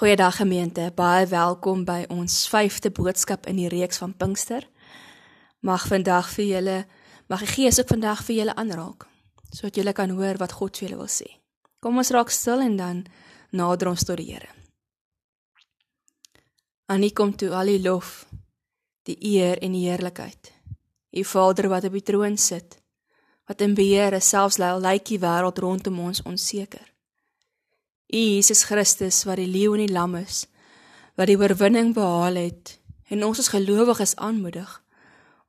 Goeiedag gemeente, baie welkom by ons 5de boodskap in die reeks van Pinkster. Mag vandag vir julle, mag die Gees ook vandag vir julle aanraak, sodat julle kan hoor wat God vir julle wil sê. Kom ons raak stil en dan nader ons tot die Here. Aan U kom toe al die lof, die eer en die heerlikheid. U Vader wat op die troon sit, wat in beheer is, selfs lyk die wêreld rondom ons onseker. U Jesus Christus wat die leeu en die lam is, wat die oorwinning behaal het en ons as gelowiges aanmoedig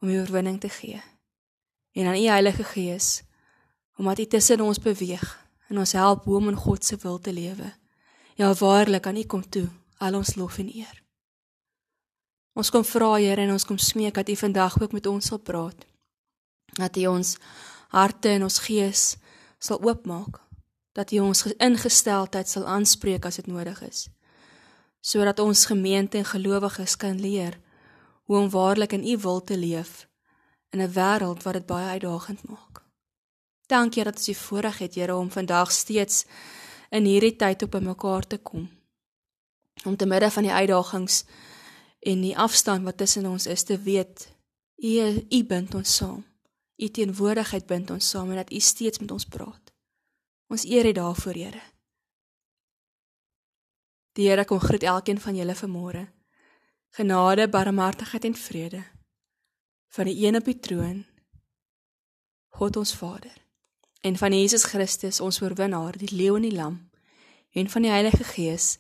om die oorwinning te gee. En aan U Heilige Gees omdat U tussen ons beweeg en ons help om in God se wil te lewe. Ja waarlik aan U kom toe al ons lof en eer. Ons kom vra Here en ons kom smeek dat U vandag ook met ons sal praat. Dat U ons harte en ons gees sal oopmaak dat U ons ingesteldheid sal aanspreek as dit nodig is sodat ons gemeente en gelowiges kan leer hoe om waarlik in U wil te leef in 'n wêreld wat dit baie uitdagend maak. Dankie dat ons die voorreg het Here om vandag steeds in hierdie tyd op mekaar te kom. Om te midde van die uitdagings en die afstand wat tussen ons is te weet U U bind ons saam. U teenwoordigheid bind ons saam en dat U steeds met ons praat. Ons eer dit daarvoor, Here. Die Here kom groet elkeen van julle vanmôre. Genade, barmhartigheid en vrede van die een op die troon, God ons Vader, en van Jesus Christus, ons oorwinnaar, die leeu en die lam, en van die Heilige Gees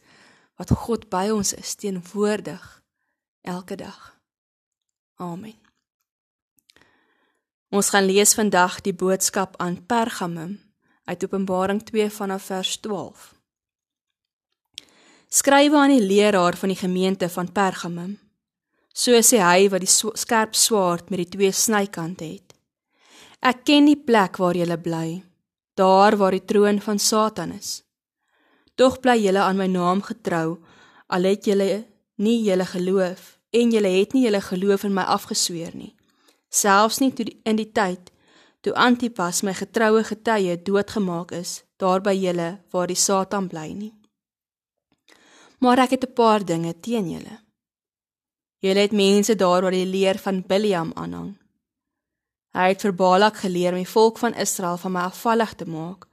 wat God by ons is teenwoordig elke dag. Amen. Ons gaan lees vandag die boodskap aan Pergamum uit Openbaring 2 vanaf vers 12. Skrywe aan die leraar van die gemeente van Pergamum. So sê hy wat die skerp swaard met die twee snykante het. Ek ken die plek waar jy bly, daar waar die troon van Satan is. Tog bly jy aan my naam getrou, al het jy nie julle geloof en jy het nie julle geloof in my afgesweer nie. Selfs nie in die tyd toe Antipas my getroue getuie doodgemaak is daar by julle waar die Satan bly nie. Maar ek het 'n paar dinge teen julle. Julle het mense daar waar die leer van Biliam aanhang. Hy het vir Balak geleer om die volk van Israel van my afvallig te maak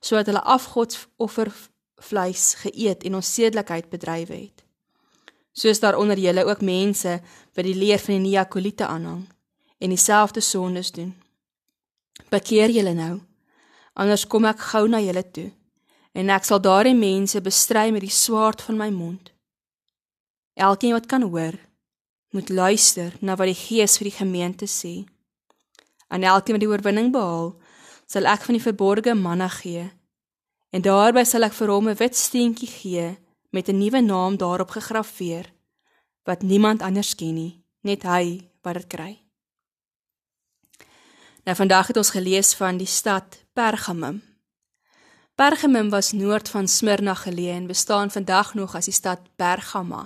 sodat hulle afgodsoffer vleis geëet en onsedelikheid bedryf het. Soos daar onder julle ook mense wat die leer van die Neakolite aanhang en dieselfde sondes doen. Bekeer julle nou. Anders kom ek gou na julle toe en ek sal daardie mense bestry met die swaard van my mond. Elkeen wat kan hoor, moet luister na wat die Gees vir die gemeente sê. Aan elkeen wat die oorwinning behaal, sal ek van die verborgde manna gee en daarby sal ek vir hom 'n wit steentjie gee met 'n nuwe naam daarop gegraveer wat niemand anders ken nie, net hy wat dit kry. Nou vandag het ons gelees van die stad Pergamum. Pergamum was noord van Smyrna geleë en bestaan vandag nog as die stad Pergama.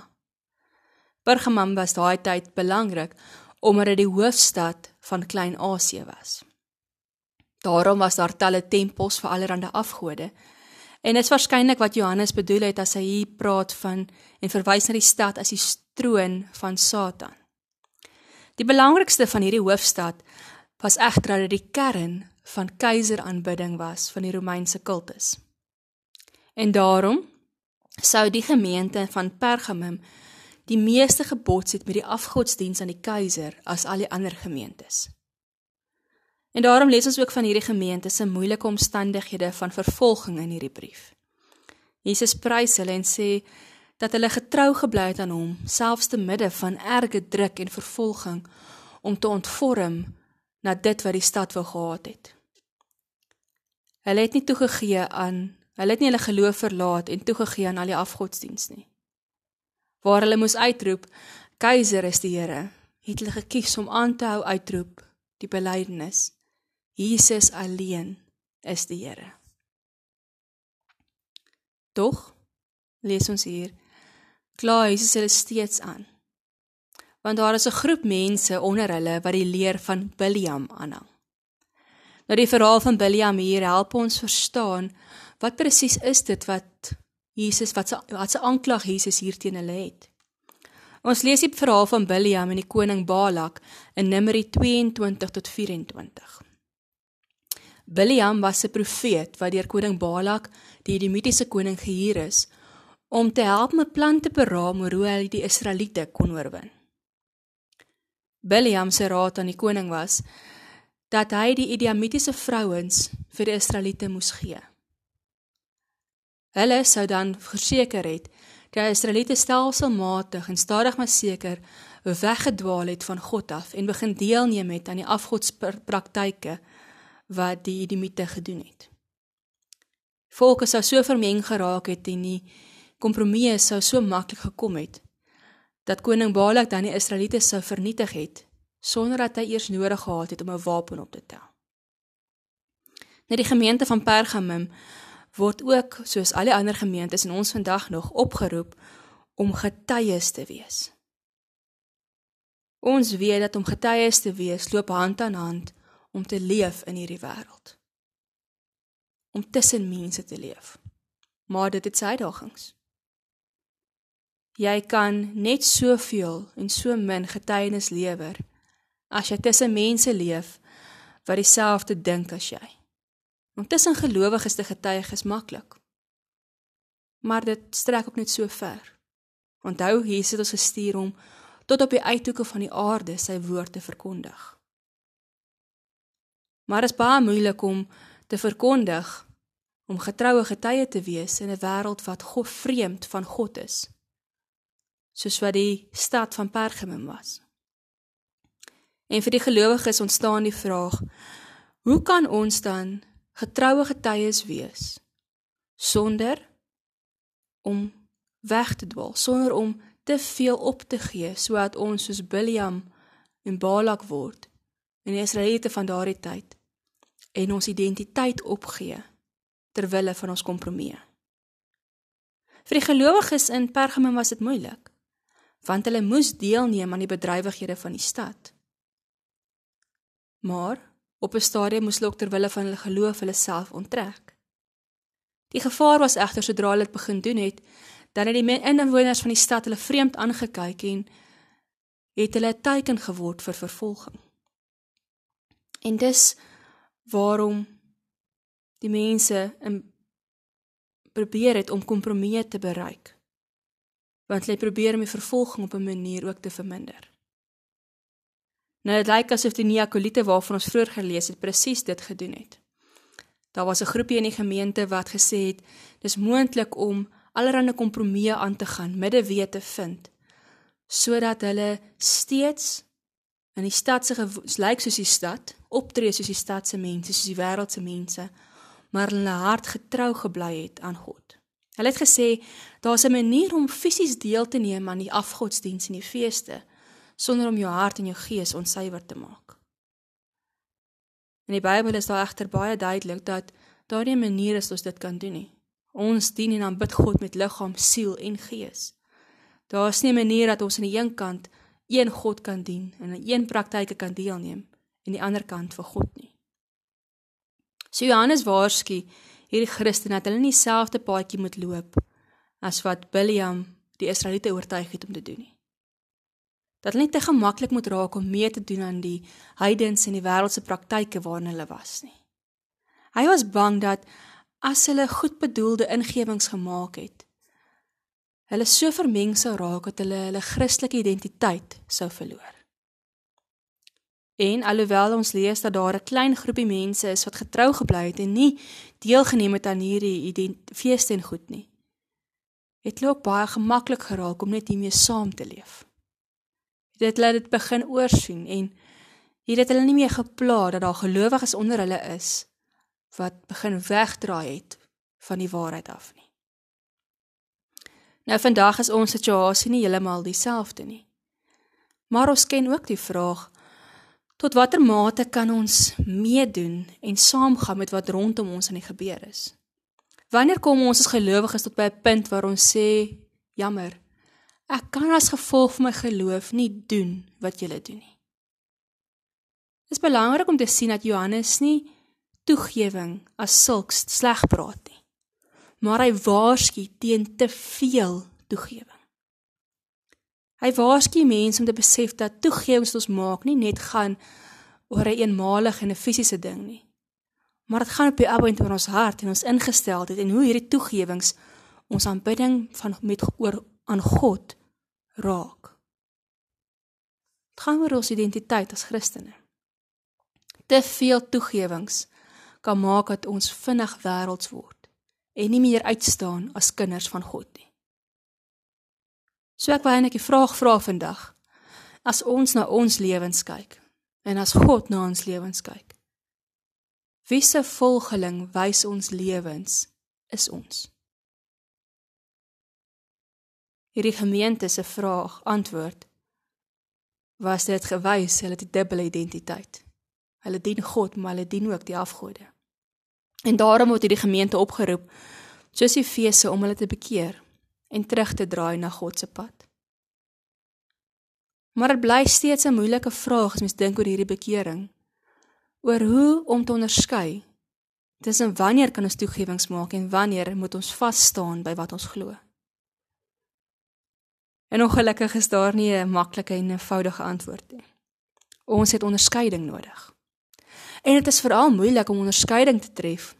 Pergamum was daai tyd belangrik omdat dit die hoofstad van Klein-Asië was. Daarom was daar talle tempels vir allerlei afgode. En dit is waarskynlik wat Johannes bedoel het as hy hier praat van en verwys na die stad as die troon van Satan. Die belangrikste van hierdie hoofstad was egter dat dit die kern van keiseraanbidding was van die Romeinse kultus. En daarom sou die gemeente van Pergamum die meeste gebots het met die afgodsdiens aan die keiser as al die ander gemeentes. En daarom lees ons ook van hierdie gemeente se moeilike omstandighede van vervolging in hierdie brief. Jesus prys hulle en sê dat hulle getrou gebly het aan hom selfs te midde van erge druk en vervolging om te ontvorm na dit wat die stad wou gehad het. Hulle het nie toegegee aan, hulle het nie hulle geloof verlaat en toegegee aan al die afgodsdiens nie. Waar hulle moes uitroep, keiser is die Here, het hulle gekies om aan te hou uitroep die belydenis. Jesus alleen is die Here. Tog lees ons hier, kla Jesus hulle steeds aan want daar is 'n groep mense onder hulle wat die leer van Biliam aanhang. Nou die verhaal van Biliam hier help ons verstaan wat presies is dit wat Jesus wat se wat se aanklag Jesus hier teen hulle het. Ons lees die verhaal van Biljam en die koning Balak in Numeri 22 tot 24. Biljam was 'n profeet wat deur koning Balak, die Edomitiese koning gehuur is om te help met plan te beraam oor hoe hy die Israeliete kon oorwin. Biljam se raad aan die koning was dat hy die Edomitiese vrouens vir die Israeliete moes gee. Hulle sou dan verseker het dat die Israeliete stelselmatig en stadig maar seker weggedwaal het van God af en begin deelneem het aan die afgodspraktyke wat die Edomite gedoen het. Volke sou so vermeng geraak het en die kompromie sou so maklik gekom het dat koning Balak dan die Israeliete sou vernietig het sonder dat hy eers nodig gehad het om 'n wapen op te tel. Net die gemeente van Pergamum word ook soos al die ander gemeentes in ons vandag nog opgeroep om getuies te wees. Ons weet dat om getuies te wees loop hand aan hand om te leef in hierdie wêreld. Om tussen mense te leef. Maar dit het sy uitdagings. Jy kan net soveel en so min getuienis lewer as jy tussen mense leef wat dieselfde dink as jy. Om tussen gelowiges te getuig is maklik. Maar dit strek ook net so ver. Onthou Jesus het ons gestuur om tot op die uithoeke van die aarde sy woord te verkondig. Maar dit is baie moeilik om te verkondig om getroue getuie te wees in 'n wêreld wat God vreemd van God is. Soos wat die stad van Pergamum was. En vir die gelowiges ontstaan die vraag: Hoe kan ons dan getroue getuies wees sonder om weg te dwaal, sonder om te veel op te gee sodat ons soos Biljam en Balak word in die Israeliete van daardie tyd en ons identiteit opgee ter wille van ons kompromie. Vir die gelowiges in Pergamum was dit moeilik want hulle moes deelneem aan die bedrywighede van die stad. Maar Op 'n stadium moes hulle ook ter wille van hulle geloof hulle self onttrek. Die gevaar was egter sodra hulle dit begin doen het, dan het die inwoners van die stad hulle vreemd aangekyk en het hulle 'n teken geword vir vervolging. En dis waarom die mense in probeer het om kompromieë te bereik. Want hulle probeer om die vervolging op 'n manier ook te verminder. Nou dit lyk asof die Neapoliete waarvan ons vroeër gelees het presies dit gedoen het. Daar was 'n groepie in die gemeente wat gesê het dis moontlik om allerlei kompromieë aan te gaan, middewee te vind sodat hulle steeds in die stad se lyk soos die stad, optree soos die stad se mense, soos die wêreld se mense, maar hulle hart getrou gebly het aan God. Hulle het gesê daar's 'n manier om fisies deel te neem aan die afgodsdiens en die feeste sonder om jou hart en jou gees onsuiwer te maak. In die Bybel is daar egter baie duidelik dat daar nie 'n manier is ons dit kan doen nie. Ons dien en aanbid God met liggaam, siel en gees. Daar is nie 'n manier dat ons aan die een kant een God kan dien en aan een praktyke kan deelneem en die ander kant vir God nie. So Johannes waarsku hierdie Christene dat hulle nie dieselfde paadjie moet loop as wat Biljam die Israeliete oortuig het om te doen nie dat hulle nie te gemaklik moet raak om mee te doen aan die heidens en die wêreldse praktyke waarin hulle was nie. Hy was bang dat as hulle goedbedoelde ingewings gemaak het, hulle so vermeng sou raak dat hulle hulle Christelike identiteit sou verloor. En alhoewel ons lees dat daar 'n klein groepie mense is wat getrou gebly het en nie deelgeneem het aan hierdie feeste en goed nie, het hulle ook baie gemaklik geraak om net hiermee saam te leef dit laat dit begin oorsien en het hulle nie meer gepla dat daar gelowiges onder hulle is wat begin wegdraai het van die waarheid af nie. Nou vandag is ons situasie nie heeltemal dieselfde nie. Maar ons ken ook die vraag tot watter mate kan ons meedoen en saamgaan met wat rondom ons aan die gebeur is? Wanneer kom ons as gelowiges tot by 'n punt waar ons sê jammer, Ek kan as gevolg van my geloof nie doen wat julle doen nie. Dit is belangrik om te sien dat Johannes nie toegewing as sulks sleg praat nie. maar hy waarsku teen te veel toegewing. Hy waarsku mense om te besef dat toegewings wat ons maak nie net gaan oor 'n eenmalige en 'n fisiese ding nie. Maar dit gaan op die oomblik oor ons hart en ons ingesteldheid en hoe hierdie toegewings ons aanbidding van met oor aan God raak. Dit gaan oor ons identiteit as Christene. Te veel toegewings kan maak dat ons vinnig wêrelds word en nie meer uitstaan as kinders van God nie. So ek wou net 'n vraag vra vandag. As ons na ons lewens kyk en as God na ons lewens kyk. Wie se volgeling wys ons lewens is ons? Hierdie gemeente se vraag antwoord was dit gewys hulle het 'n dubbele identiteit. Hulle dien God, maar hulle dien ook die afgode. En daarom word hierdie gemeente opgeroep soos Efese om hulle te bekeer en terug te draai na God se pad. Maar dit bly steeds 'n moeilike vraag as mens dink oor hierdie bekering. Oor hoe om te onderskei tussen wanneer kan ons toegewings maak en wanneer moet ons vas staan by wat ons glo. En ongelukkig is daar nie 'n maklike en eenvoudige antwoord nie. Ons het onderskeiding nodig. En dit is veral moeilik om onderskeiding te tref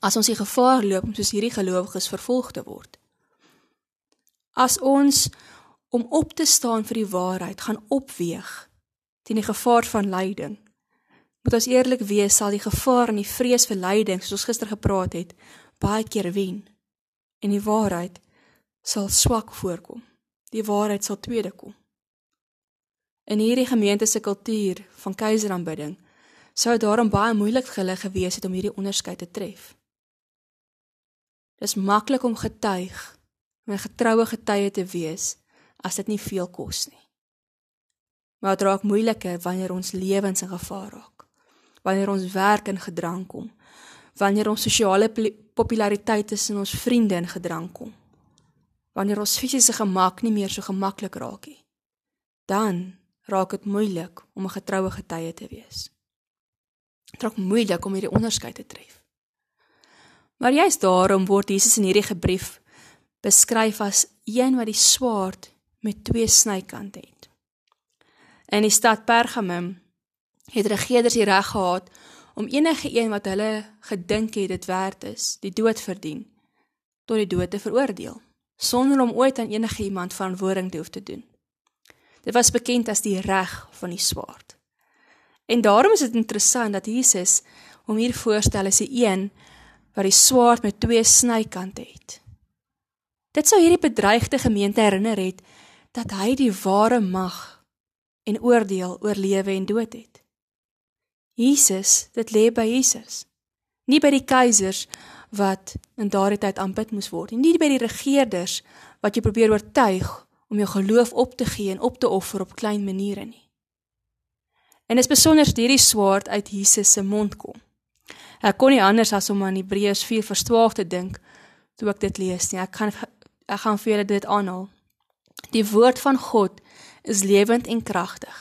as ons die gevaar loop om soos hierdie gelowiges vervolg te word. As ons om op te staan vir die waarheid gaan opweeg teen die gevaar van lyding. Moet ons eerlik wees, sal die gevaar en die vrees vir lyding, soos ons gister gepraat het, baie keer wen. En die waarheid sal swak voorkom. Die waarheid sal tweede kom. In hierdie gemeente se kultuur van keiseraanbidding sou dit daarom baie moeilik gelig gewees het om hierdie onderskeid te tref. Dis maklik om getuig, om 'n getroue getuie te wees as dit nie veel kos nie. Maar dit raak moeiliker wanneer ons lewens in gevaar raak. Wanneer ons werk in gedrang kom. Wanneer ons sosiale populariteit tussen ons vriende in gedrang kom. Wanneer ons fisiese gemak nie meer so gemaklik raak nie. Dan raak dit moeilik om 'n getroue getuie te wees trok moeilik om hierdie onderskeid te tref. Maar juist daarom word Jesus in hierdie brief beskryf as een wat die swaard met twee snykante het. In die stad Pergamum het regerders die reg gehad om enige een wat hulle gedink het dit werd is, die dood verdien, tot die dood te veroordeel, sonder om ooit aan enige iemand verantwoording te hoef te doen. Dit was bekend as die reg van die swaard. En daarom is dit interessant dat Jesus hom hier voorstel as 'n een wat die swaard met twee snykante het. Dit sou hierdie bedreigde gemeente herinner het dat hy die ware mag en oordeel oor lewe en dood het. Jesus, dit lê by Jesus. Nie by die keisers wat in daardie tyd aanbid moes word nie, nie by die regerders wat jy probeer oortuig om jou geloof op te gee en op te offer op klein maniere nie. En dit is besonder hierdie swaard uit Jesus se mond kom. Ek kon nie anders as om aan Hebreërs 4 vers 12 te dink toe ek dit lees nie. Ek gaan ek gaan vir julle dit aanhaal. Die woord van God is lewend en kragtig.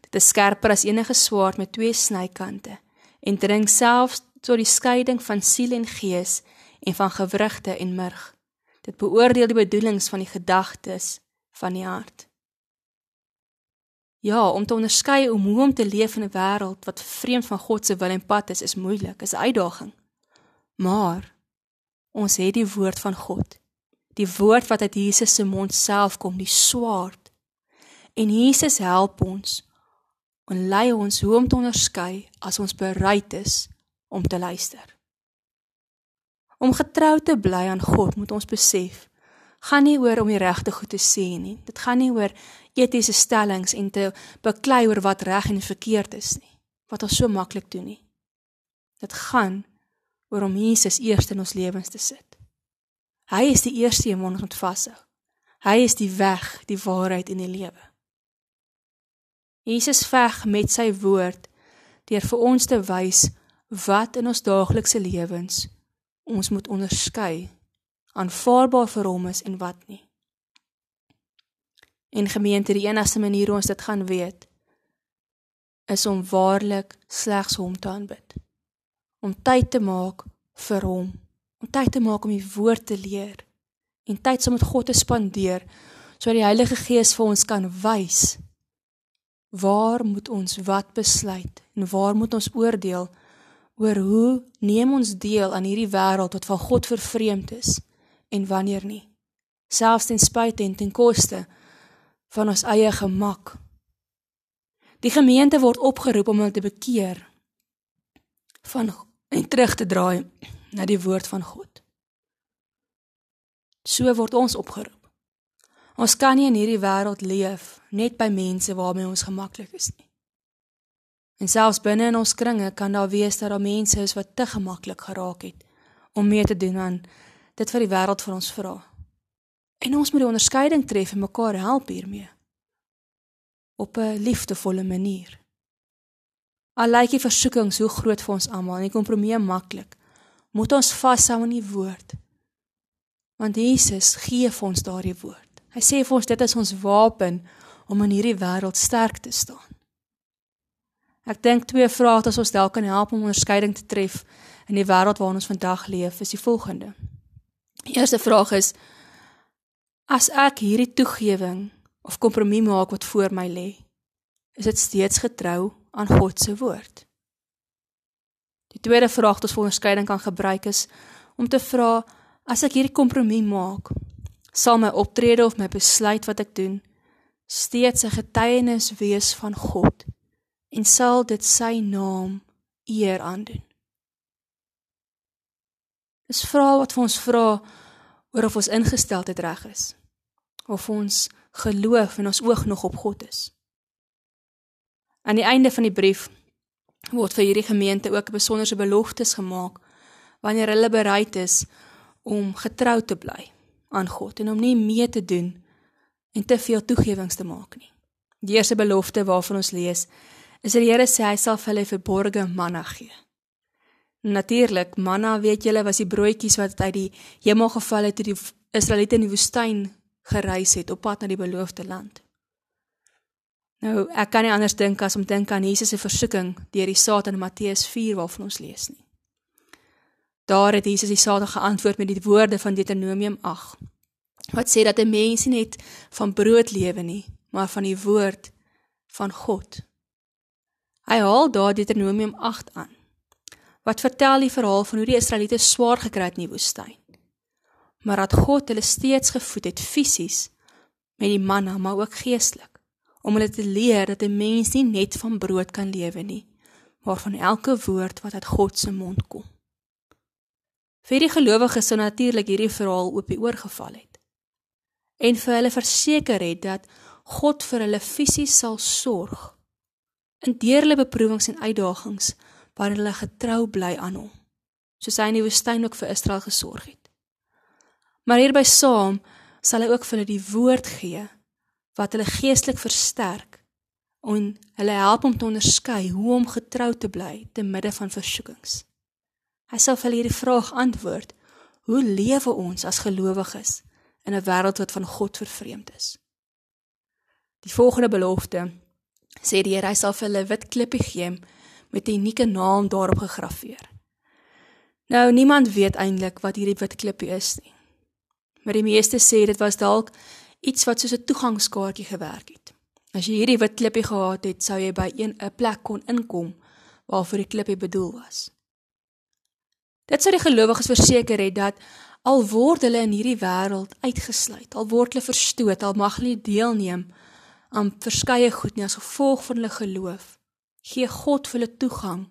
Dit is skerper as enige swaard met twee snykante en dring selfs tot die skeiding van siel en gees en van gewrigte en murg. Dit beoordeel die bedoelings van die gedagtes van die hart. Ja, om te onderskei om hoe om te leef in 'n wêreld wat vreemd van God se wil en pad is, is moeilik, is 'n uitdaging. Maar ons het die woord van God. Die woord wat uit Jesus se mond self kom, die swaard. En Jesus help ons en lei ons hoe om te onderskei as ons bereid is om te luister. Om getrou te bly aan God, moet ons besef, gaan nie oor om die regte goed te sê nie. Dit gaan nie oor etiese stellings en te beklei oor wat reg en verkeerd is nie. Wat ons so maklik doen nie. Dit gaan oor om Jesus eers in ons lewens te sit. Hy is die eerste een wat ons vashou. Hy is die weg, die waarheid en die lewe. Jesus veg met sy woord deur vir ons te wys wat in ons daaglikse lewens ons moet onderskei aanvaarbaar vir hom is en wat nie. En gemeente, die enigste manier ons dit gaan weet is om waarlik slegs hom te aanbid. Om tyd te maak vir hom, om tyd te maak om die woord te leer en tyd saam met God te spandeer sodat die Heilige Gees vir ons kan wys waar moet ons wat besluit en waar moet ons oordeel oor hoe neem ons deel aan hierdie wêreld wat van God vervreemd is en wanneer nie. Selfs ten spyte en ten koste van ons eie gemak. Die gemeente word opgeroep om hulle te bekeer van en terug te draai na die woord van God. So word ons opgeroep. Ons kan nie in hierdie wêreld leef net by mense waarmee ons gemaklik is nie. En selfs binne in ons kringe kan daar wees dat daar mense is wat te gemaklik geraak het om mee te doen aan dit wat die wêreld vir ons vra. En ons moet die onderskeiding tref en mekaar help hiermee op 'n liefdevolle manier. Al lyk die versoekings hoe groot vir ons almal en die kompromie maklik, moet ons vashou aan die woord. Want Jesus gee vir ons daardie woord. Hy sê vir ons dit is ons wapen om in hierdie wêreld sterk te staan. Ek dink twee vrae wat ons dalk kan help om onderskeiding te tref in die wêreld waarin ons vandag leef, is die volgende. Die eerste vraag is: As ek hierdie toegewing of kompromie maak wat voor my lê, is dit steeds getrou aan God se woord. Die tweede vraag wat ons onderskeiding kan gebruik is om te vra as ek hierdie kompromie maak, sal my optrede of my besluit wat ek doen steeds 'n getuienis wees van God en sal dit sy naam eer aandoen. Dis vra wat vir ons vra oor of ons ingesteldheid reg is of ons geloof en ons oog nog op God is. Aan die einde van die brief word vir hierdie gemeente ook besonderse beloftes gemaak wanneer hulle bereid is om getrou te bly aan God en om nie mee te doen en te veel toegewings te maak nie. Die eerste belofte waarvan ons lees is dat die Here sê hy sal vir hulle verborgde manna gee. Natuurlik, manna weet julle was die broodjies wat uit die hemel geval het toe die Israeliete in die woestyn gereis het op pad na die beloofde land. Nou, ek kan nie anders dink as om dink aan Jesus se versoeking deur die Satan in Matteus 4 waarvan ons lees nie. Daar het Jesus die Satan geantwoord met die woorde van Deuteronomium 8 wat sê dat 'n mens nie net van brood lewe nie, maar van die woord van God. Hy haal daar Deuteronomium 8 aan. Wat vertel die verhaal van hoe die Israeliete swaar gekry het in die woestyn. Maar dat God hulle steeds gevoed het fisies met die manna, maar ook geestelik om hulle te leer dat 'n mens nie net van brood kan lewe nie, maar van elke woord wat uit God se mond kom. Vir die gelowiges sou natuurlik hierdie verhaal op die oor geval het. En vir hulle verseker het dat God vir hulle fisies sal sorg in deur hulle beproewings en uitdagings waar hulle getrou bly aan hom, soos hy in die woestyn ook vir Israel gesorg het. Maar hierby saam sal hy ook vir hulle die woord gee wat hulle geestelik versterk en hulle help om te onderskei hoe om getrou te bly te midde van versoekings. Hy sal vir hierdie vraag antwoord: Hoe lewe ons as gelowiges in 'n wêreld wat van God vervreemd is? Die volgende belofte sê die Here hy sal vir hulle wit klippie gee met 'n unieke naam daarop gegraveer. Nou niemand weet eintlik wat hierdie wit klippie is nie. Maar die meeste sê dit was dalk iets wat soos 'n toegangskaartjie gewerk het. As jy hierdie wit klippie gehad het, sou jy by 'n 'n plek kon inkom waarvoor die klippie bedoel was. Dit sou die gelowiges verseker het dat al word hulle in hierdie wêreld uitgesluit, al word hulle verstoot, al mag hulle nie deelneem aan verskeie goed nie as gevolg van hulle geloof, gee God vir hulle toegang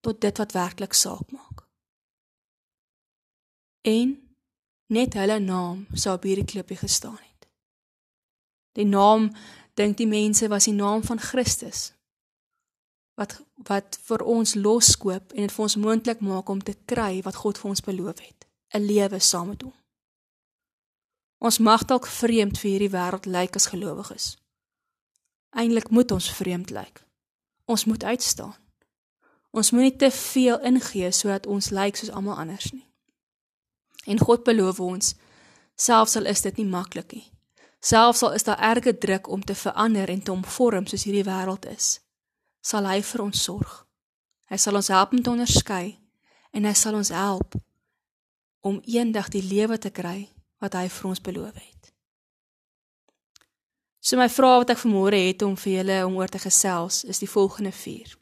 tot dit wat werklik saak maak. En net hulle naam sou op hierdie klippie gestaan het. Die naam dink die mense was die naam van Christus. Wat wat vir ons loskoop en dit vir ons moontlik maak om te kry wat God vir ons beloof het, 'n lewe saam met hom. Ons mag dalk vreemd vir hierdie wêreld lyk as gelowiges. Eindelik moet ons vreemd lyk. Ons moet uitstaan. Ons moet nie te veel ingee sodat ons lyk soos almal anders nie. En God beloof ons, selfs al is dit nie maklik nie, Selfs al is daar erge druk om te verander en te omvorm soos hierdie wêreld is, sal hy vir ons sorg. Hy sal ons help om te onderskei en hy sal ons help om eendag die lewe te kry wat hy vir ons beloof het. So my vraag wat ek vanmôre het om vir julle om oor te gesels is die volgende 4.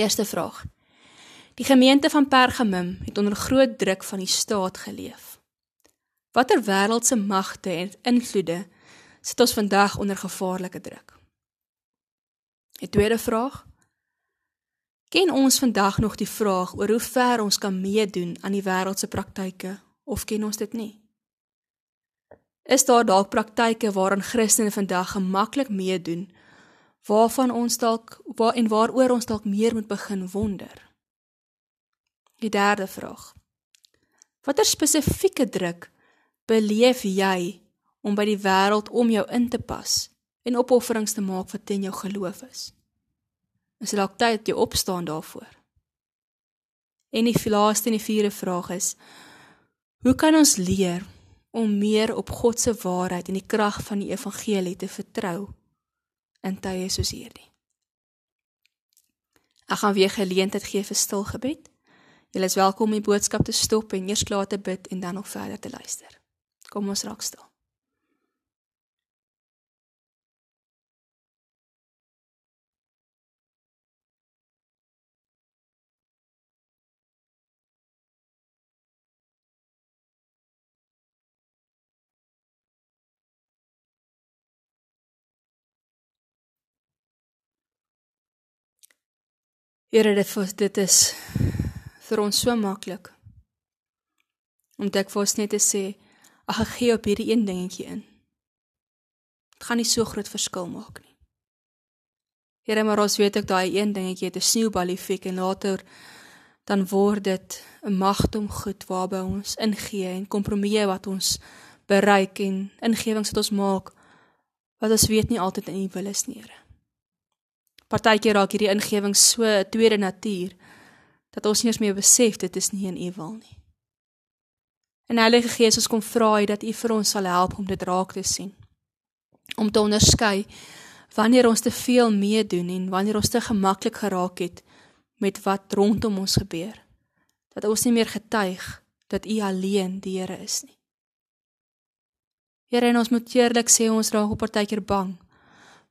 Eerste vraag. Die gemeente van Pergamum het onder groot druk van die staat geleef. Watter wêreldse magte en invloede sit ons vandag onder gevaarlike druk? Die tweede vraag. Ken ons vandag nog die vraag oor hoe ver ons kan meedoen aan die wêreldse praktyke of ken ons dit nie? Is daar dalk praktyke waaraan Christene vandag gemaklik meedoen waarvan ons dalk waar en waaroor ons dalk meer moet begin wonder? Die derde vraag. Watter spesifieke druk beleef jy om by die wêreld om jou in te pas en opofferings te maak wat in jou geloof is? Is dit dalk tyd dat jy opstaan daarvoor? En die laaste en die vierde vraag is: Hoe kan ons leer om meer op God se waarheid en die krag van die evangelie te vertrou in tye soos hierdie? Ek gaan weer geleentheid gee vir stil gebed. Julle is welkom om die boodskap te stop en eers klaar te bid en dan nog verder te luister. Kom ons raak stil. Here dit dit is vir ons so maklik. Om dit vir ons net te sê, ag ek gee op hierdie een dingetjie in. Dit gaan nie so groot verskil maak nie. Here, maar ons weet ek daai een dingetjie het 'n sneeubal effek en later dan word dit 'n magdom goed waarby ons ingee en kompromieë wat ons bereik en ingewings wat ons maak wat ons weet nie altyd in U wil is nie, Here. Partykeer raak hierdie ingewings so 'n tweede natuur dat ons nie eens meer besef dit is nie in u wil nie. En Heilige Gees, ons kom vra U dat U vir ons sal help om dit raak te sien. Om te onderskei wanneer ons te veel meedoen en wanneer ons te gemaklik geraak het met wat rondom ons gebeur. Dat ons nie meer getuig dat U alleen die Here is nie. Here, en ons moet eerlik sê ons raak op partykeer bang.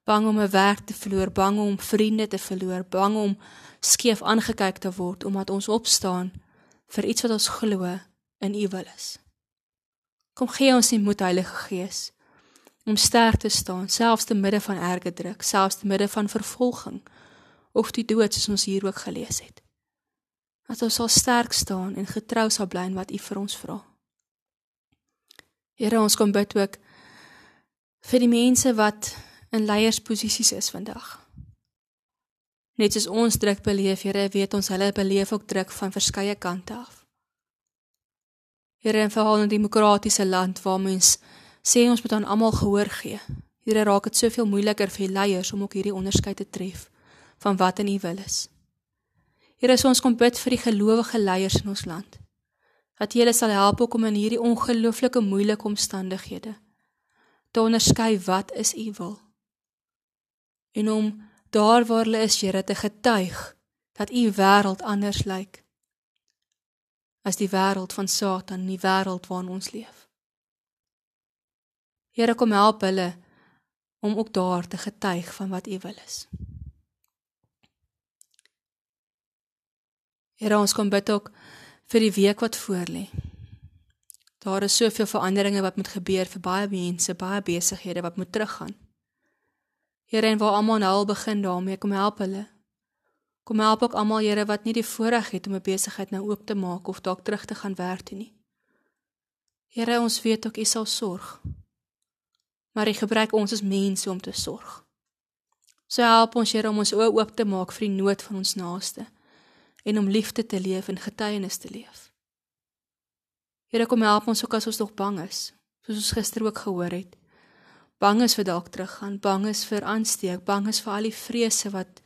Bang om 'n werk te verloor, bang om vriende te verloor, bang om skeef aangekyk te word omdat ons opstaan vir iets wat ons glo in U wil is. Kom gee ons die moed Heilige Gees om sterk te staan selfs te midde van erge druk, selfs te midde van vervolging of die dood soos ons hier ook gelees het. Dat ons sal sterk staan en getrou sal bly in wat U vir ons vra. Here, ons kom bid ook vir die mense wat in leiersposisies is vandag. Net soos ons druk beleef, Here, weet ons hulle beleef ook druk van verskeie kante af. Here, in veral 'n demokratiese land waar mens sê ons moet aan almal gehoor gee. Here, raak dit soveel moeiliker vir die leiers om ook hierdie onderskeid te tref van wat in U wil is. Here, so ons kom bid vir die gelowige leiers in ons land. Dat U hulle sal help om in hierdie ongelooflike moeilike omstandighede te onderskei wat is U wil. En om daar waar hulle is, Here, te getuig dat u wêreld anders lyk as die wêreld van Satan, die wêreld waarin ons leef. Here, kom help hulle om ook daar te getuig van wat u wil is. Here, ons kom bid ook vir die week wat voorlê. Daar is soveel veranderinge wat moet gebeur vir baie mense, baie besighede wat moet teruggaan. Here en waar almal nou begin daarmee, kom help hulle. Kom help ook almal Here wat nie die voorreg het om 'n besigheid nou oop te maak of dalk terug te gaan werk toe nie. Here, ons weet ook U sal sorg. Maar U gebruik ons as mense om te sorg. So help ons Here om ons oë oop te maak vir die nood van ons naaste en om liefde te leef en getuienis te leef. Here, kom help ons ook as ons nog bang is, soos ons gister ook gehoor het bang is vir dalk teruggaan, bang is vir aansteek, bang is vir al die vrese wat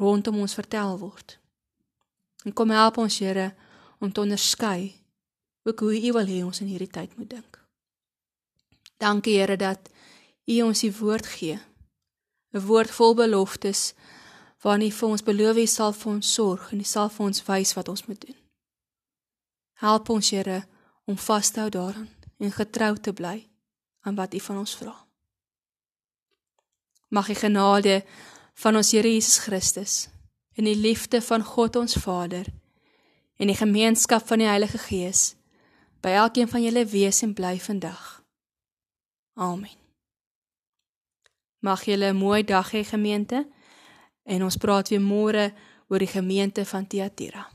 rondom ons vertel word. En kom help ons Here om te onderskei ook hoe U wil hê ons in hierdie tyd moet dink. Dankie Here dat U ons die woord gee. 'n Woord vol beloftes waarin U vir ons beloof U sal vir ons sorg en U sal vir ons wys wat ons moet doen. Help ons, Here, om vas te hou daaraan en getrou te bly aan wat U van ons vra. Mag die genade van ons Here Jesus Christus en die liefde van God ons Vader en die gemeenskap van die Heilige Gees by elkeen van julle wees en bly vandag. Amen. Mag julle 'n mooi dag hê gemeente en ons praat weer môre oor die gemeente van Tiatira.